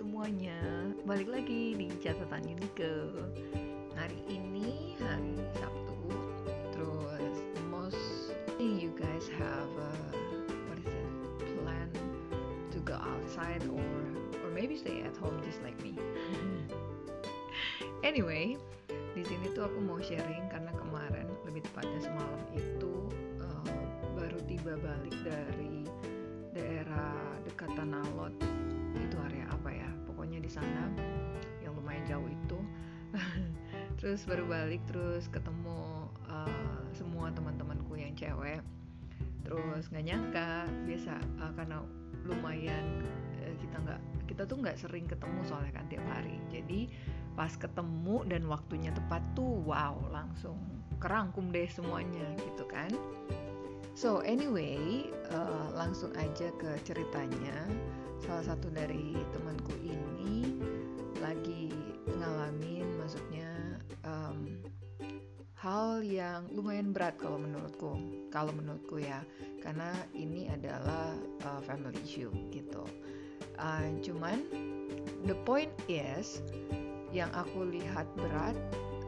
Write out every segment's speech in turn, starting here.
semuanya. Balik lagi di catatan Unike Hari ini hari Sabtu. Terus most you guys have a, What is it? Plan to go outside or Or maybe stay at home just like me. Anyway di sini tuh aku mau sharing karena kemarin lebih tepatnya semalam itu uh, baru tiba balik dari daerah terus baru balik terus ketemu uh, semua teman-temanku yang cewek. Terus nggak nyangka biasa uh, karena lumayan uh, kita nggak kita tuh nggak sering ketemu soalnya kan tiap hari. Jadi pas ketemu dan waktunya tepat tuh wow langsung kerangkum deh semuanya gitu kan. So anyway, uh, langsung aja ke ceritanya. Salah satu dari temanku ini hal yang lumayan berat kalau menurutku. Kalau menurutku ya, karena ini adalah uh, family issue gitu. Uh, cuman the point is, yang aku lihat berat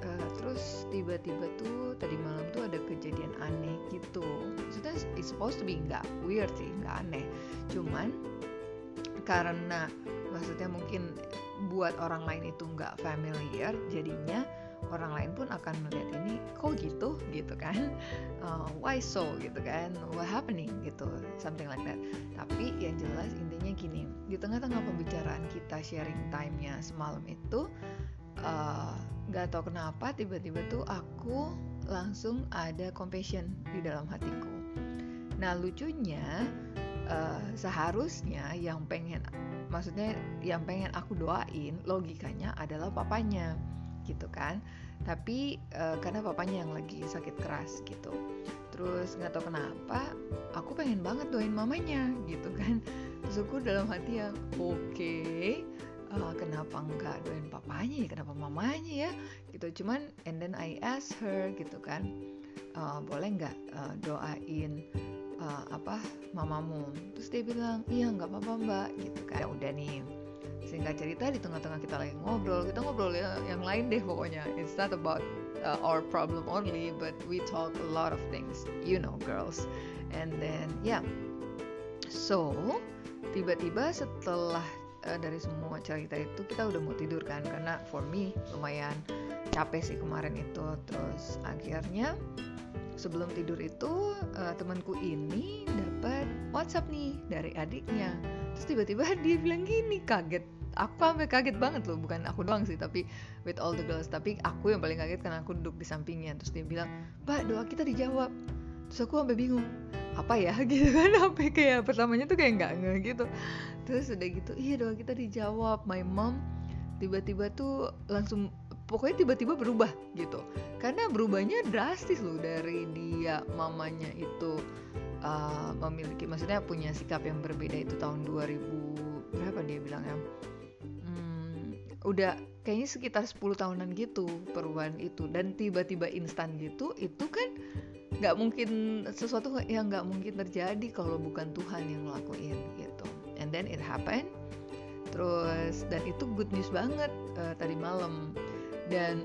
uh, terus tiba-tiba tuh tadi malam tuh ada kejadian aneh gitu maksudnya it's supposed to be nggak weird sih nggak aneh cuman karena maksudnya mungkin buat orang lain itu nggak familiar jadinya orang lain pun akan melihat ini kan uh, why so gitu kan what happening gitu something like that tapi yang jelas intinya gini di tengah-tengah pembicaraan kita sharing time-nya semalam itu nggak uh, tahu kenapa tiba-tiba tuh aku langsung ada compassion di dalam hatiku. Nah lucunya uh, seharusnya yang pengen, maksudnya yang pengen aku doain logikanya adalah papanya, gitu kan. Tapi uh, karena papanya yang lagi sakit keras gitu. Terus nggak tahu kenapa aku pengen banget doain mamanya gitu kan. Terus aku dalam hati yang oke. Okay, uh, kenapa enggak doain papanya ya kenapa mamanya ya gitu cuman and then I ask her gitu kan uh, boleh nggak uh, doain uh, apa mamamu terus dia bilang iya nggak apa-apa mbak gitu kan ya udah nih singkat cerita di tengah-tengah kita lagi ngobrol kita ngobrol ya yang lain deh pokoknya. It's not about uh, our problem only but we talk a lot of things you know girls. And then yeah. So tiba-tiba setelah uh, dari semua cerita itu kita udah mau tidur kan karena for me lumayan capek sih kemarin itu. Terus akhirnya sebelum tidur itu uh, temanku ini dapat WhatsApp nih dari adiknya terus tiba-tiba dia bilang gini kaget. Aku sampai kaget banget loh bukan aku doang sih tapi with all the girls. Tapi aku yang paling kaget karena aku duduk di sampingnya. Terus dia bilang mbak doa kita dijawab. Terus aku sampai bingung apa ya? Gitu kan sampai kayak pertamanya tuh kayak nggak nge gitu. Terus udah gitu iya doa kita dijawab. My mom tiba-tiba tuh langsung pokoknya tiba-tiba berubah gitu. Karena berubahnya drastis loh dari dia mamanya itu uh, memiliki maksudnya punya sikap yang berbeda itu tahun 2000 berapa dia bilang ya? Hmm, udah kayaknya sekitar 10 tahunan gitu perubahan itu. Dan tiba-tiba instan gitu itu kan nggak mungkin sesuatu yang nggak mungkin terjadi kalau bukan Tuhan yang ngelakuin gitu. And then it happened. Terus dan itu good news banget uh, tadi malam. Dan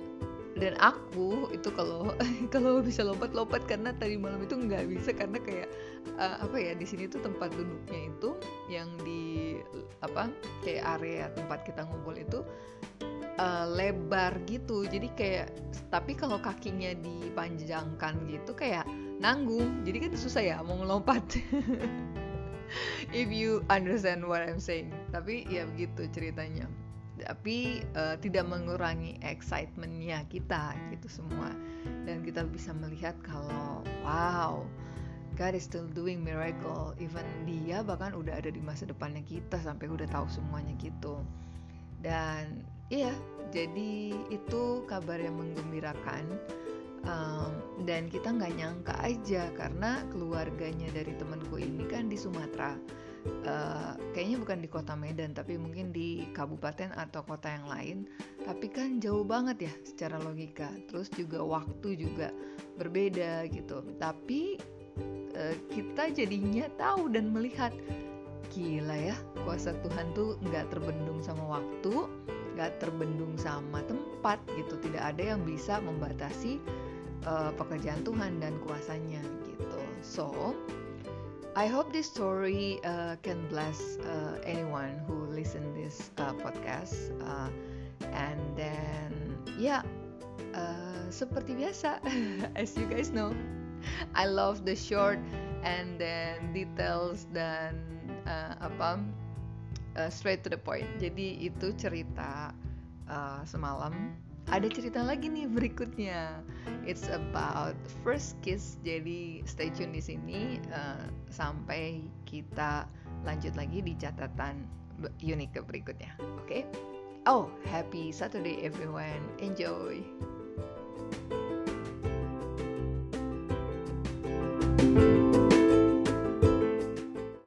dan aku itu kalau kalau bisa lompat-lompat karena tadi malam itu nggak bisa karena kayak uh, apa ya di sini tuh tempat duduknya itu yang di apa kayak area tempat kita ngumpul itu uh, lebar gitu. Jadi kayak tapi kalau kakinya dipanjangkan gitu kayak nanggung. Jadi kan susah ya mau ngelompat. If you understand what I'm saying. Tapi ya begitu ceritanya tapi uh, tidak mengurangi excitementnya kita gitu semua. Dan kita bisa melihat kalau wow God is still doing miracle. Even dia bahkan udah ada di masa depannya kita sampai udah tahu semuanya gitu. Dan iya jadi itu kabar yang menggembirakan. Um, dan kita nggak nyangka aja karena keluarganya dari temanku ini kan di Sumatera uh, kayaknya bukan di kota Medan tapi mungkin di kabupaten atau kota yang lain. Tapi kan jauh banget ya secara logika. Terus juga waktu juga berbeda gitu. Tapi uh, kita jadinya tahu dan melihat gila ya kuasa Tuhan tuh nggak terbendung sama waktu nggak terbendung sama tempat gitu. Tidak ada yang bisa membatasi uh, pekerjaan Tuhan dan kuasanya gitu. So I hope this story uh, can bless uh, anyone who listen this uh, podcast uh, and then yeah, uh, seperti biasa as you guys know I love the short and then details dan uh, apa uh, straight to the point. Jadi itu cerita uh, semalam. Ada cerita lagi nih berikutnya. It's about first kiss. Jadi stay tune di sini uh, sampai kita lanjut lagi di catatan unik berikutnya. Oke? Okay? Oh, happy Saturday everyone. Enjoy.